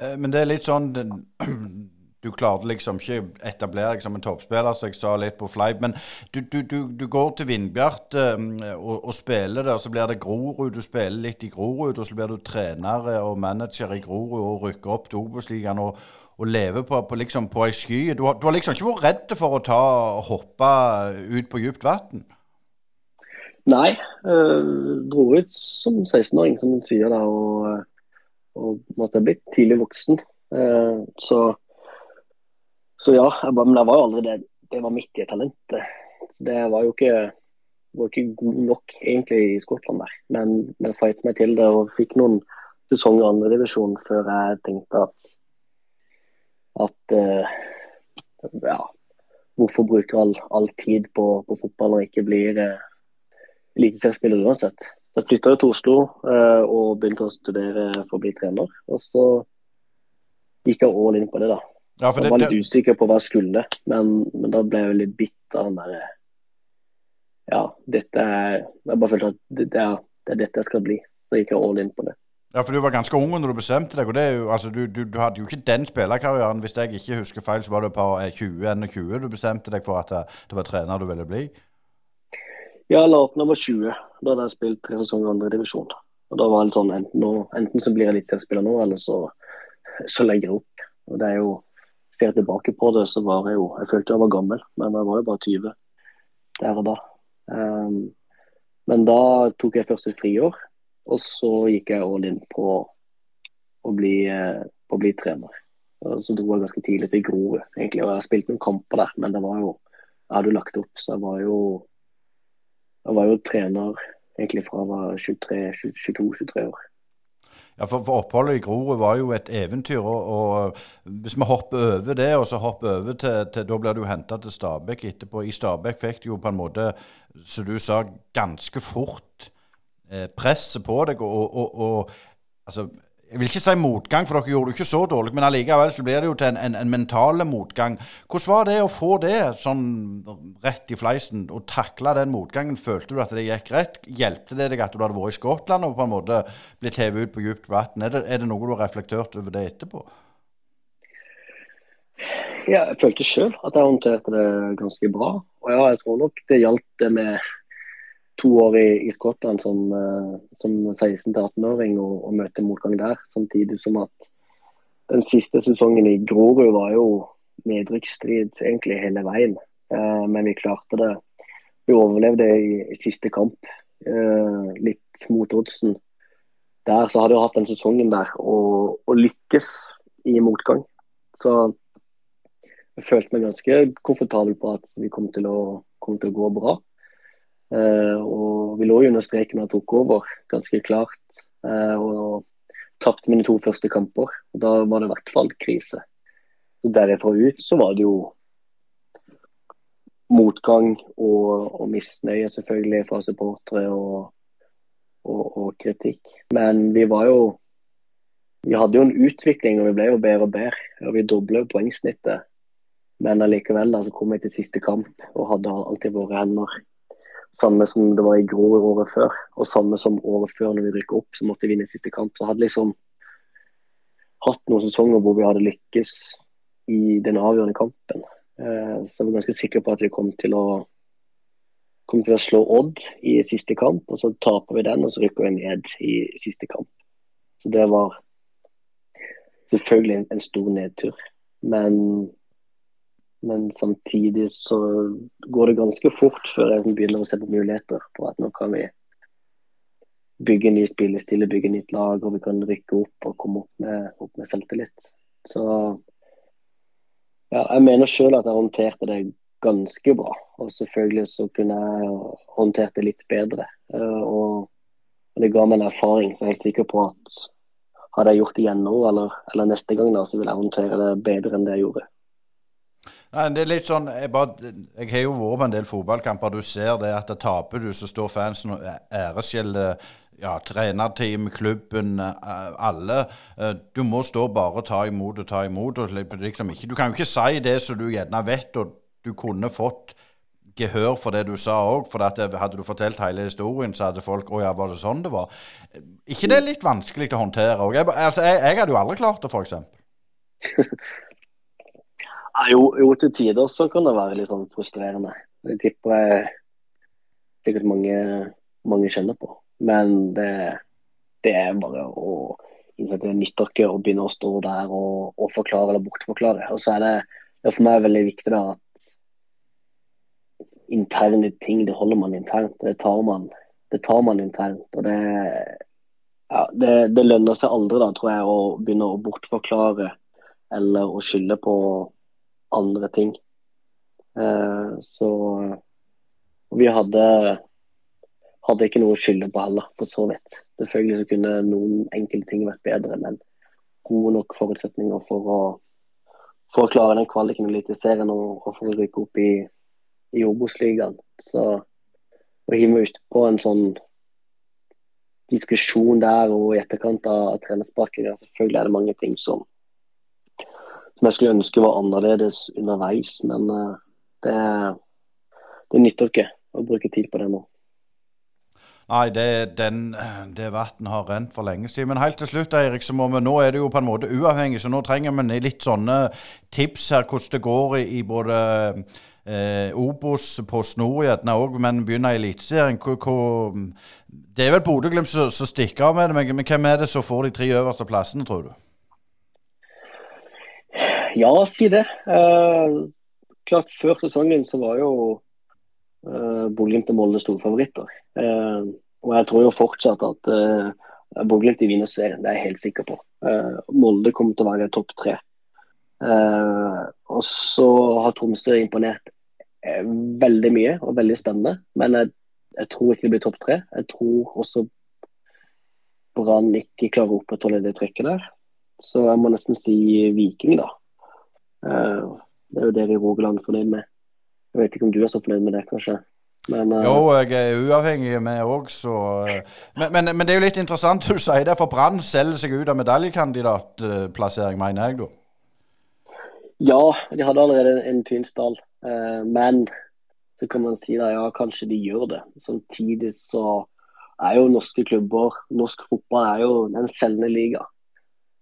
Eh, men det er litt sånn du klarte liksom ikke etablere deg som en toppspiller, så jeg sa litt på fleip. Men du, du, du, du, går til Vindbjart um, og, og, spiller der, så blir det Grorud. Du spiller litt i Grorud, og så blir du trener og manager i Grorud og rykker opp til Obos-ligaen og, og, leve på, på, liksom, på ei sky. Du har, du har, liksom ikke vært redd for å ta, hoppe ut på dypt vann? Nei. Øh, dro ut som 16-åring, som hun sier, da, og, og måtte ha blitt tidlig voksen. Uh, så så ja, jeg men jeg var jo aldri det. Det var midt i talentet. Det var jo ikke, var ikke god nok egentlig i Skottland der. Men, jeg fight meg til det og fikk noen sesonger i andredivisjon før jeg tenkte at at uh, ja, hvorfor bruke all, all tid på, på, fotball når jeg ikke blir uh, eliteseriespiller uansett. Så jeg flytta til Oslo uh, og begynte å studere for å bli trener. Og så gikk jeg all in på det, da. Ja, jeg var litt usikker på hva jeg skulle, men, men da ble jeg litt bitt av den derre Ja, dette er Jeg bare følte at det, det, er, det, er, dette jeg skal bli. Så gikk jeg all in på det. Ja, for du var ganske ung når du bestemte deg. og jo, altså, du, du, du hadde jo ikke den spillerkarrieren. Hvis jeg ikke husker feil, så var det på 20-21 du bestemte deg for at det var trener du ville bli? Ja, la opp når jeg var 20. Da hadde jeg spilt tre sesonger i andredivisjon. Og da var det sånn enten, enten så blir jeg litt spiller nå, eller så, så legger jeg opp. Og det er jo ser jeg tilbake på det, så var jeg jo Jeg følte jeg var gammel, men jeg var jo bare 20 der og da. Um, men da tok jeg først et friår, og så gikk jeg all in på å bli, uh, på å bli trener. Og så dro jeg ganske tidlig til Grorud, egentlig. Og jeg spilt noen kamper der, men det var jo Jeg hadde lagt opp, så jeg var jo Jeg var jo trener egentlig fra jeg var 22-23 år. Ja, for, for, Oppholdet i Grorud var jo et eventyr. Og, og, Hvis vi hopper over det, og så hopper over til, til Da blir du henta til Stabæk etterpå. I Stabæk fikk du jo på en måte, som du sa, ganske fort eh, presset på deg. og, og, og altså, jeg vil ikke si motgang, for dere gjorde det ikke så dårlig, men allikevel så blir det jo til en, en, en mental motgang. Hvordan var det å få det sånn rett i fleisen, og takle den motgangen? Følte du at det gikk rett? Hjelpte det deg at du hadde vært i Skottland og på en måte blitt hevet ut på dypt vann? Er, er, det noe du har reflektert over det etterpå? Ja, jeg følte sjøl at jeg håndterte det ganske bra. Og ja, jeg tror nok det gjaldt det med to år i, i Skottland som, uh, som 16-18-åring og, og møtte motgang der. Samtidig som at den siste sesongen i Grorud var jo nedrykksstrid egentlig hele veien. Uh, men vi klarte det. Vi overlevde i, i siste kamp, uh, litt mot oddsen. Der så hadde vi hatt den sesongen der og, og lykkes i motgang. Så jeg følte meg ganske komfortabel på at vi kom til å, kom til å gå bra. Eh, og vi lå jo under streken og tok over, ganske klart. Eh, og tapte mine to første kamper. og Da var det i hvert fall krise. Så Derifra ut så var det jo motgang og, og misnøye selvfølgelig fra supportere og, og, og kritikk. Men vi var jo vi hadde jo en utvikling og vi ble jo bedre og bedre. og Vi dobla poengsnittet. Men allikevel da, så kom vi til siste kamp og hadde alltid våre hender. Samme som det var i Grorud året før, og samme som året før når vi rykket opp, så måtte vi vinne siste kamp. Så hadde liksom hatt noen sesonger hvor vi hadde lykkes i den avgjørende kampen. Eh, så jeg var ganske sikker på at vi kom til å kom til å slå Odd i siste kamp, og så taper vi den, og så rykker vi ned i siste kamp. Så det var selvfølgelig en, en stor nedtur. Men, men samtidig så går det ganske fort før jeg begynner å se på muligheter på at nå kan vi bygge en ny spillestil, bygge nytt lag, og vi kan rykke opp og komme opp med, opp med selvtillit. Så ja, jeg mener sjøl at jeg håndterte det ganske bra. Og selvfølgelig så kunne jeg håndtert det litt bedre. Eh, og det ga meg en erfaring, så jeg er helt sikker på at hadde jeg gjort det igjen nå eller, eller, neste gang, da, så ville jeg håndtere det bedre enn det jeg gjorde. Nei, det er litt sånn, Jeg, bare, jeg har jo vært på en del fotballkamper. Du ser det at det taper du, så står fansen og æreskjeller ja, trenerteam, klubben, alle. Du må stå bare og ta imot og ta imot. Og liksom ikke, du kan jo ikke si det som du gjerne vet og du kunne fått gehør for det du sa òg. For hadde du fortalt hele historien, så hadde folk Å ja, var det sånn det var? ikke det er litt vanskelig å håndtere? Jeg, altså, jeg, jeg, hadde jo aldri klart det, f.eks. jo, jo, til tider så kan det være litt sånn frustrerende. Det tipper jeg sikkert mange, mange kjenner på. Men det, det er bare å det nytter ikke å begynne å stå der og, og forklare eller bortforklare. Og så er det, det er for meg veldig viktig da, at interne ting, det holder man internt. Det tar man, det tar man internt. og det, ja, det, det, lønner seg aldri, da, tror jeg, å begynne å bortforklare eller å skylde på andre ting. Eh, så vi hadde, hadde ikke noe å skylde på heller, for så vidt. Selvfølgelig så kunne noen enkelte ting vært bedre, men gode nok forutsetninger for å, for å klare den kvaliken i Eliteserien og, og for å rykke opp i i Obos-ligaen. Så å hive meg ut på en sånn diskusjon der og i etterkant av trenersparken, selvfølgelig er det mange ting som, som jeg skulle ønske var annerledes underveis. Men uh, det, det nytter ikke å bruke tid på det nå. Nei, det, den, det vannet har rent for lenge siden. Men helt til slutt, Eirik, så må vi, nå er det jo på en måte uavhengig, så nå trenger vi litt sånne tips her hvordan det går i, både eh, Obos på snor gjerne òg, men begynner i Eliteserien. Det er vel Bodø-Glimt som, stikker av med det, men hvem er det som får de tre øverste plassene, tror du? Ja, si det. Eh, klart Før sesongen så var jo eh, Bodø-Glimt og Molde storfavoritter. Eh, og jeg tror jo fortsatt at eh, Bodø-Glimt vinner serien, det er jeg helt sikker på. Eh, Molde kommer til å være topp tre. Uh, og så har Tromsø imponert uh, veldig mye og veldig spennende. Men jeg, jeg tror ikke det blir topp tre. Jeg tror også Brann ikke klarer å opprettholde det trykket der. Så jeg må nesten si Viking, da. Uh, det er jo det vi i Rogaland fornøyd med. Jeg vet ikke om du er så fornøyd med det, kanskje. Men, uh, jo, jeg er uavhengig med òg, så men, men, men, det er jo litt interessant du sier det, for Brann selger seg ut av medaljekandidatplassering, mener jeg, da. Ja, de hadde allerede en tynsdal Eh, men så kan man si da, ja, kanskje de gjør det. Samtidig så er jo norske klubber, norsk fotball er jo en selgende liga.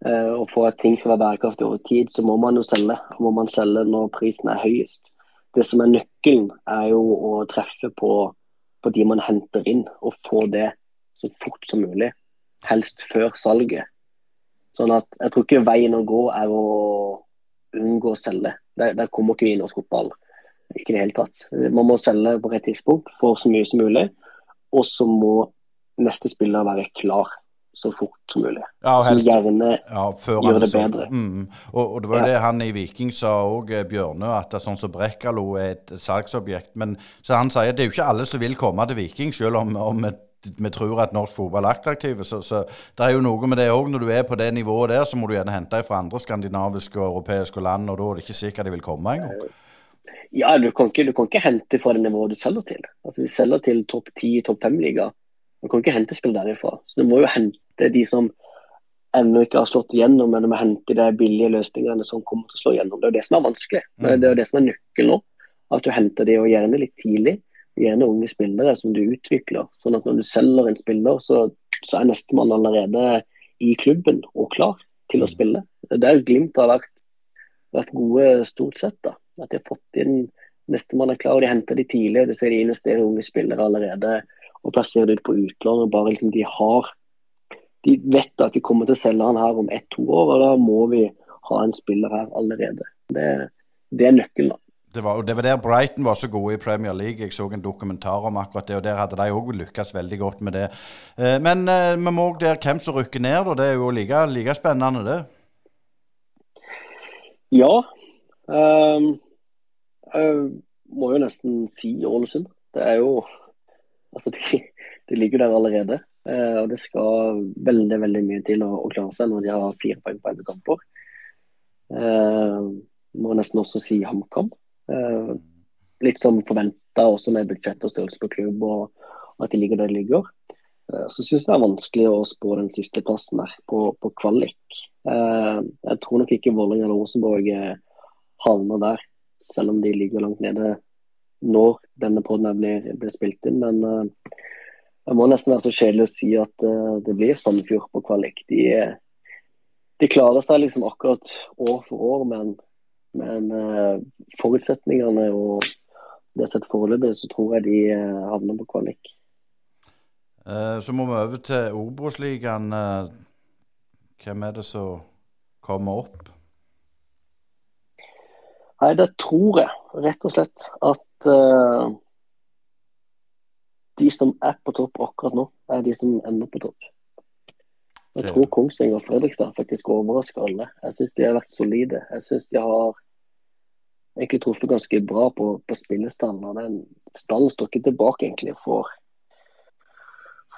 Eh, og for at ting skal være bærekraftig over tid, så må man jo selge. Og må man selge når prisen er høyest. Det som er nøkkelen, er jo å treffe på, på de man henter inn, og få det så fort som mulig. Helst før salget. Sånn at jeg tror ikke veien å gå er å unngå å selge. Der, der kommer ikke vi i norsk fotball. Ikke i det hele tatt. Man må selge på rett tidspunkt for så mye som mulig. Og så må neste spiller være klar. Så fort som mulig. Ja, og helst gjerne ja, gjør det så, bedre. Mm. Og, og det var jo Ja. det han i Viking sa òg, Bjørnø, at sånn som Brekkalo er et salgsobjekt. Men så han sier det er jo ikke alle som vil komme til Viking, selv om, om vi, vi tror at norsk fotball er attraktive. Så, så det er jo noe med det òg. Når du er på det nivået der, så må du gjerne hente fra andre skandinaviske og europeiske land, og da er det ikke sikkert de vil komme engang. Ja, du kan, ikke, du kan ikke hente fra det nivået du selger til. Altså, Vi selger til topp 10, topp 5-liga. Du kan ikke hente spill derifra. Så du må jo hente de som ennå ikke har slått igjennom, men du må hente de billige løsningene som kommer til å slå igjennom. Det er jo det som er vanskelig. Men Det er jo det som er nøkkelen nå. At du henter de, og gjerne litt tidlig. Gjerne unge spillere som du utvikler. Sånn at når du selger en spiller, så, så er nestemann allerede i klubben og klar til å spille. Det Der Glimt har vært, vært gode stort sett. da. At de har fått inn nestemann er klar, og de henter de tidlig. Du ser de investerer unge spillere allerede og plasserer de ut på utlån. og bare liksom De har de vet at de kommer til å selge han her om ett-to år, og da må vi ha en spiller her allerede. Det, det er nøkkelen. Det var, det var der Brighton var så gode i Premier League. Jeg så en dokumentar om akkurat det, og der hadde de òg lykkes veldig godt med det. Eh, Men eh, vi må òg der hvem som rykker ned, og det er jo like, like spennende, det. Ja. Um, jeg må jo nesten si Ålesund. Det er jo Altså, de, de ligger der allerede. Eh, og det skal veldig veldig mye til å, å klare seg når de har fire poeng på elleve kamper. Eh, må nesten også si HamKam. Eh, litt som forventa, også med budsjett og størrelse på klubb, og, og at de ligger der de ligger. Så syns jeg det er vanskelig å spå den siste plassen der på, på kvalik. Jeg tror nok ikke Vålerenga eller Rosenborg havner der, selv om de ligger langt nede når denne poden blir, blir spilt inn. Men jeg må nesten være så kjedelig å si at uh, det blir Sandefjord på kvalik. De, de klarer seg liksom akkurat år for år, men, men uh, forutsetningene og det sett foreløpig, så tror jeg de uh, havner på kvalik. Så må vi over til Obos-ligaen. Hvem er det som kommer opp? Nei, det tror jeg rett og slett at eh, de som er på topp akkurat nå, er de som ender på topp. Jeg tror Kongsvinger og Fredrikstad faktisk overrasker alle. Jeg syns de har vært solide. Jeg syns de har egentlig truffet ganske bra på, på spillestallen. og Den stallen står ikke tilbake egentlig for,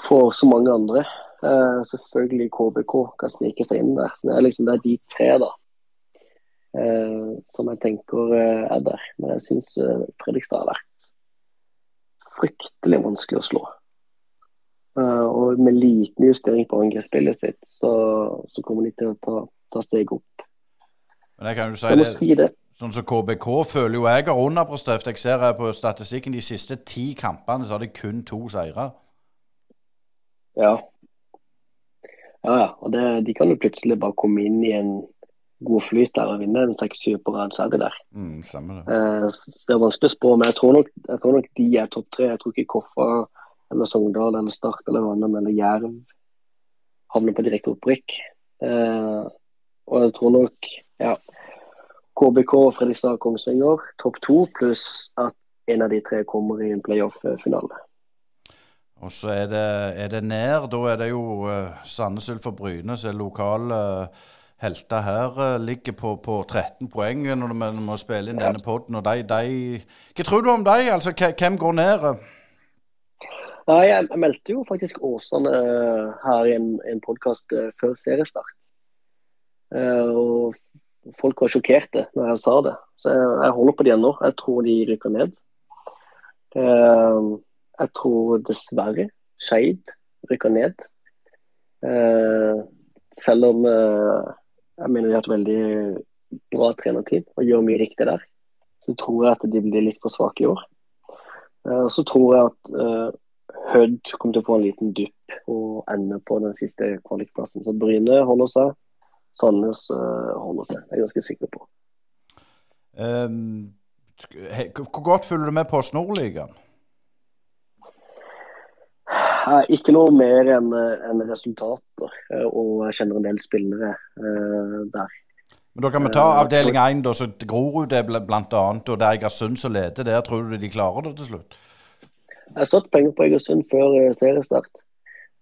for så mange andre. Uh, selvfølgelig KBK kan snike seg inn der. Så det er liksom det er de tre da uh, som jeg tenker uh, er der. Men jeg syns Fredrikstad har vært fryktelig vanskelig å slå. Uh, og med liten justering på angrepsspillet sitt, så, så kommer de til å ta, ta steg opp. Men jeg kan jo si det, si det. sånn som KBK føler jo jeg har underprestert. Jeg ser her på statistikken de siste ti kampene så har de kun to seire. Ja. Ja, ja. Og det, de kan jo plutselig bare komme inn i en god flyt der og vinne en seks-syv på rad, så er det der. Mm, stemmer det. Eh, det er vanskelig å spå, men jeg tror nok, jeg tror nok de er topp tre. Jeg tror ikke Koffa eller Sogndal eller Start eller Ranheim eller Jerv havner på direkte opprykk. Eh, og jeg tror nok ja, KBK, og Fredrikstad, Kongsvinger topp to, pluss at en av de tre kommer i en playoff-finale. Og så er det, er det nær. Da er det jo uh, Sandnes Ulf og Bryne som er lokale uh, helter her. eh, ligger på, på 13 poeng når vi må spille inn denne podden. Og de, de Hva tror du om dem? Altså, hvem går ned? Nei, jeg, meldte jo faktisk Åsane eh, her i en, en podkast før seriestart. Eh, og folk var sjokkerte når jeg sa det. Så jeg, jeg holder på de ennå. Jeg tror de rykker ned. Eh, jeg tror dessverre Skeid rykker ned. Eh, selv om eh, jeg mener de har et veldig bra trenerteam og gjør mye riktig der, så tror jeg at de blir litt for svake i år. Eh, så tror jeg at eh, Hødd kommer til å få en liten dupp og ende på den siste kvalikplassen. Så Bryne holder seg. Sandnes eh, holder seg, det er jeg ganske sikker på. Um, hvor godt følger du med på Nordligaen? Eh, Ikke noe mer enn en resultater, eh, og jeg kjenner en del spillere uh, der. Men Da kan vi ta Eh, avdeling 1, da, så Grorud er blant annet, og det er Egersund som leder der. Tror du de klarer det til slutt? Jeg har satt penger på Egersund før eh, seriestart.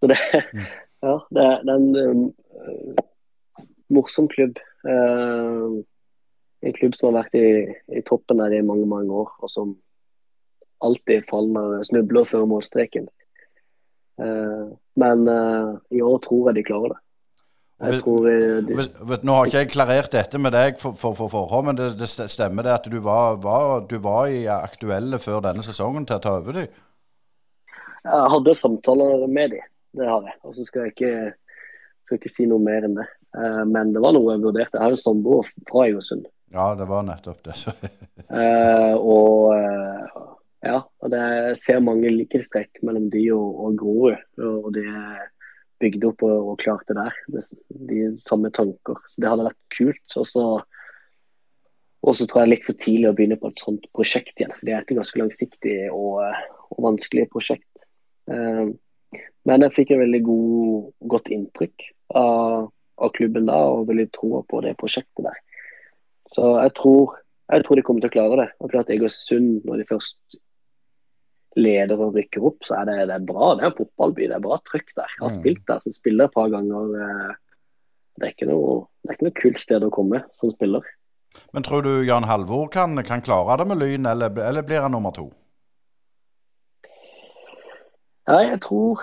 Så det, Ja, det er, det er en um, morsom klubb. Uh, en klubb som har vært i, i toppen der i mange, mange år, og som alltid faller, snubler før målstreken. Uh, men uh, i år tror jeg de klarer det. Jeg tror eh, de, Nå har ikke jeg klarert dette med deg for, for, for forhånd, men det, det stemmer det at du var, var, du var i aktuelle før denne sesongen til å ta over dem? Jeg hadde samtaler med dem, det har jeg. Og så skal jeg ikke, skal ikke si noe mer enn det. Eh, Men det var noe jeg vurderte. Jeg har jo samboer fra Egersund. Ja, det var nettopp det. Så. Eh, og eh, ja, og det, ser mange likhetstrekk mellom de og, og Grorud. Og de er bygd opp og, og det der. Det, de samme tanker. Så det hadde vært kult. Og så tror jeg det er litt for tidlig å begynne på et sånt prosjekt igjen. For det er et ganske langsiktig og, og vanskelig prosjekt. Eh, men jeg fikk et veldig god, godt inntrykk av, av klubben da, og veldig troa på det prosjektet der. Så jeg tror, jeg tror de kommer til å klare det. Og klart Egersund, når de først leder og rykker opp, så er det, det er bra. Det er en fotballby, det er bra trykk der. Jeg har Mm. spilt der som spiller et par ganger. eh, Det er ikke noe, det er ikke noe kult sted å komme som spiller. Men tror du Jan Halvor kan, kan klare det med Lyn, eller, eller blir han nummer to? Nei, jeg tror,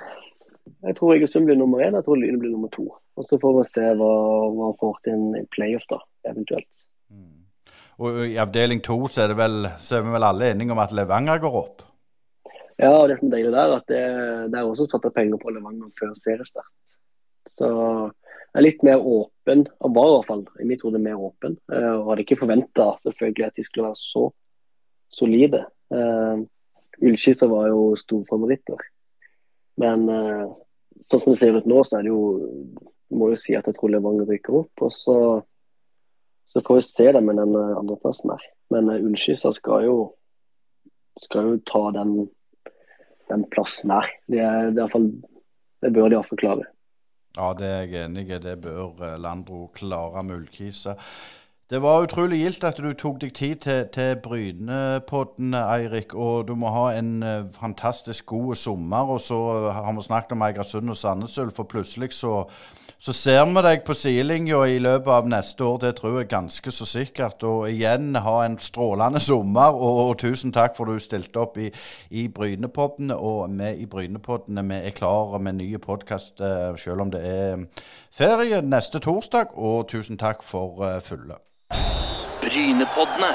jeg tror Egersund blir nummer én, jeg tror Lyn blir nummer to. Og Så får vi se hva han får til en playoff, da, eventuelt. Og I avdeling to så er, det vel, så er vi vel alle enige om at Levanger går opp? Ja, og det som er deilig der, at det, det er også satt av penger på Levanger før seriestart. Så jeg er litt mer åpen, og var i hvert fall i mitt hode mer åpen. eh, Og hadde ikke forventa selvfølgelig at de skulle være så solide. Uh, Ullskisa var jo storfavoritter. Men uh, sånn som det ser ut nå, så er det jo Må jo si at jeg tror Levanger rykker opp. Og så, så får vi se det med den eh, andreplassen her. Men uh, Ullskisa skal jo skal jo ta den den plassen her. Det, er, det, er fall, det bør de iallfall klare. Ja, det er jeg enig i. Det bør eh, Landro klare med Ullkisa. Det var utrolig gildt at du tok deg tid til, til Brynepodden, Eirik. Og du må ha en eh, fantastisk god sommer. Og så har vi snakket om Eigersund og Sandnes Ulf, for plutselig så, så ser vi deg på sidelinja i løpet av neste år. Det tror jeg ganske så sikkert. Og igjen ha en strålende sommer. Og, og tusen takk for du stilte opp i, i Brynepodden. Og vi i Brynepoddene er klare med nye podkast selv om det er ferie neste torsdag, og tusen takk for eh, fulle. Brynepoddene.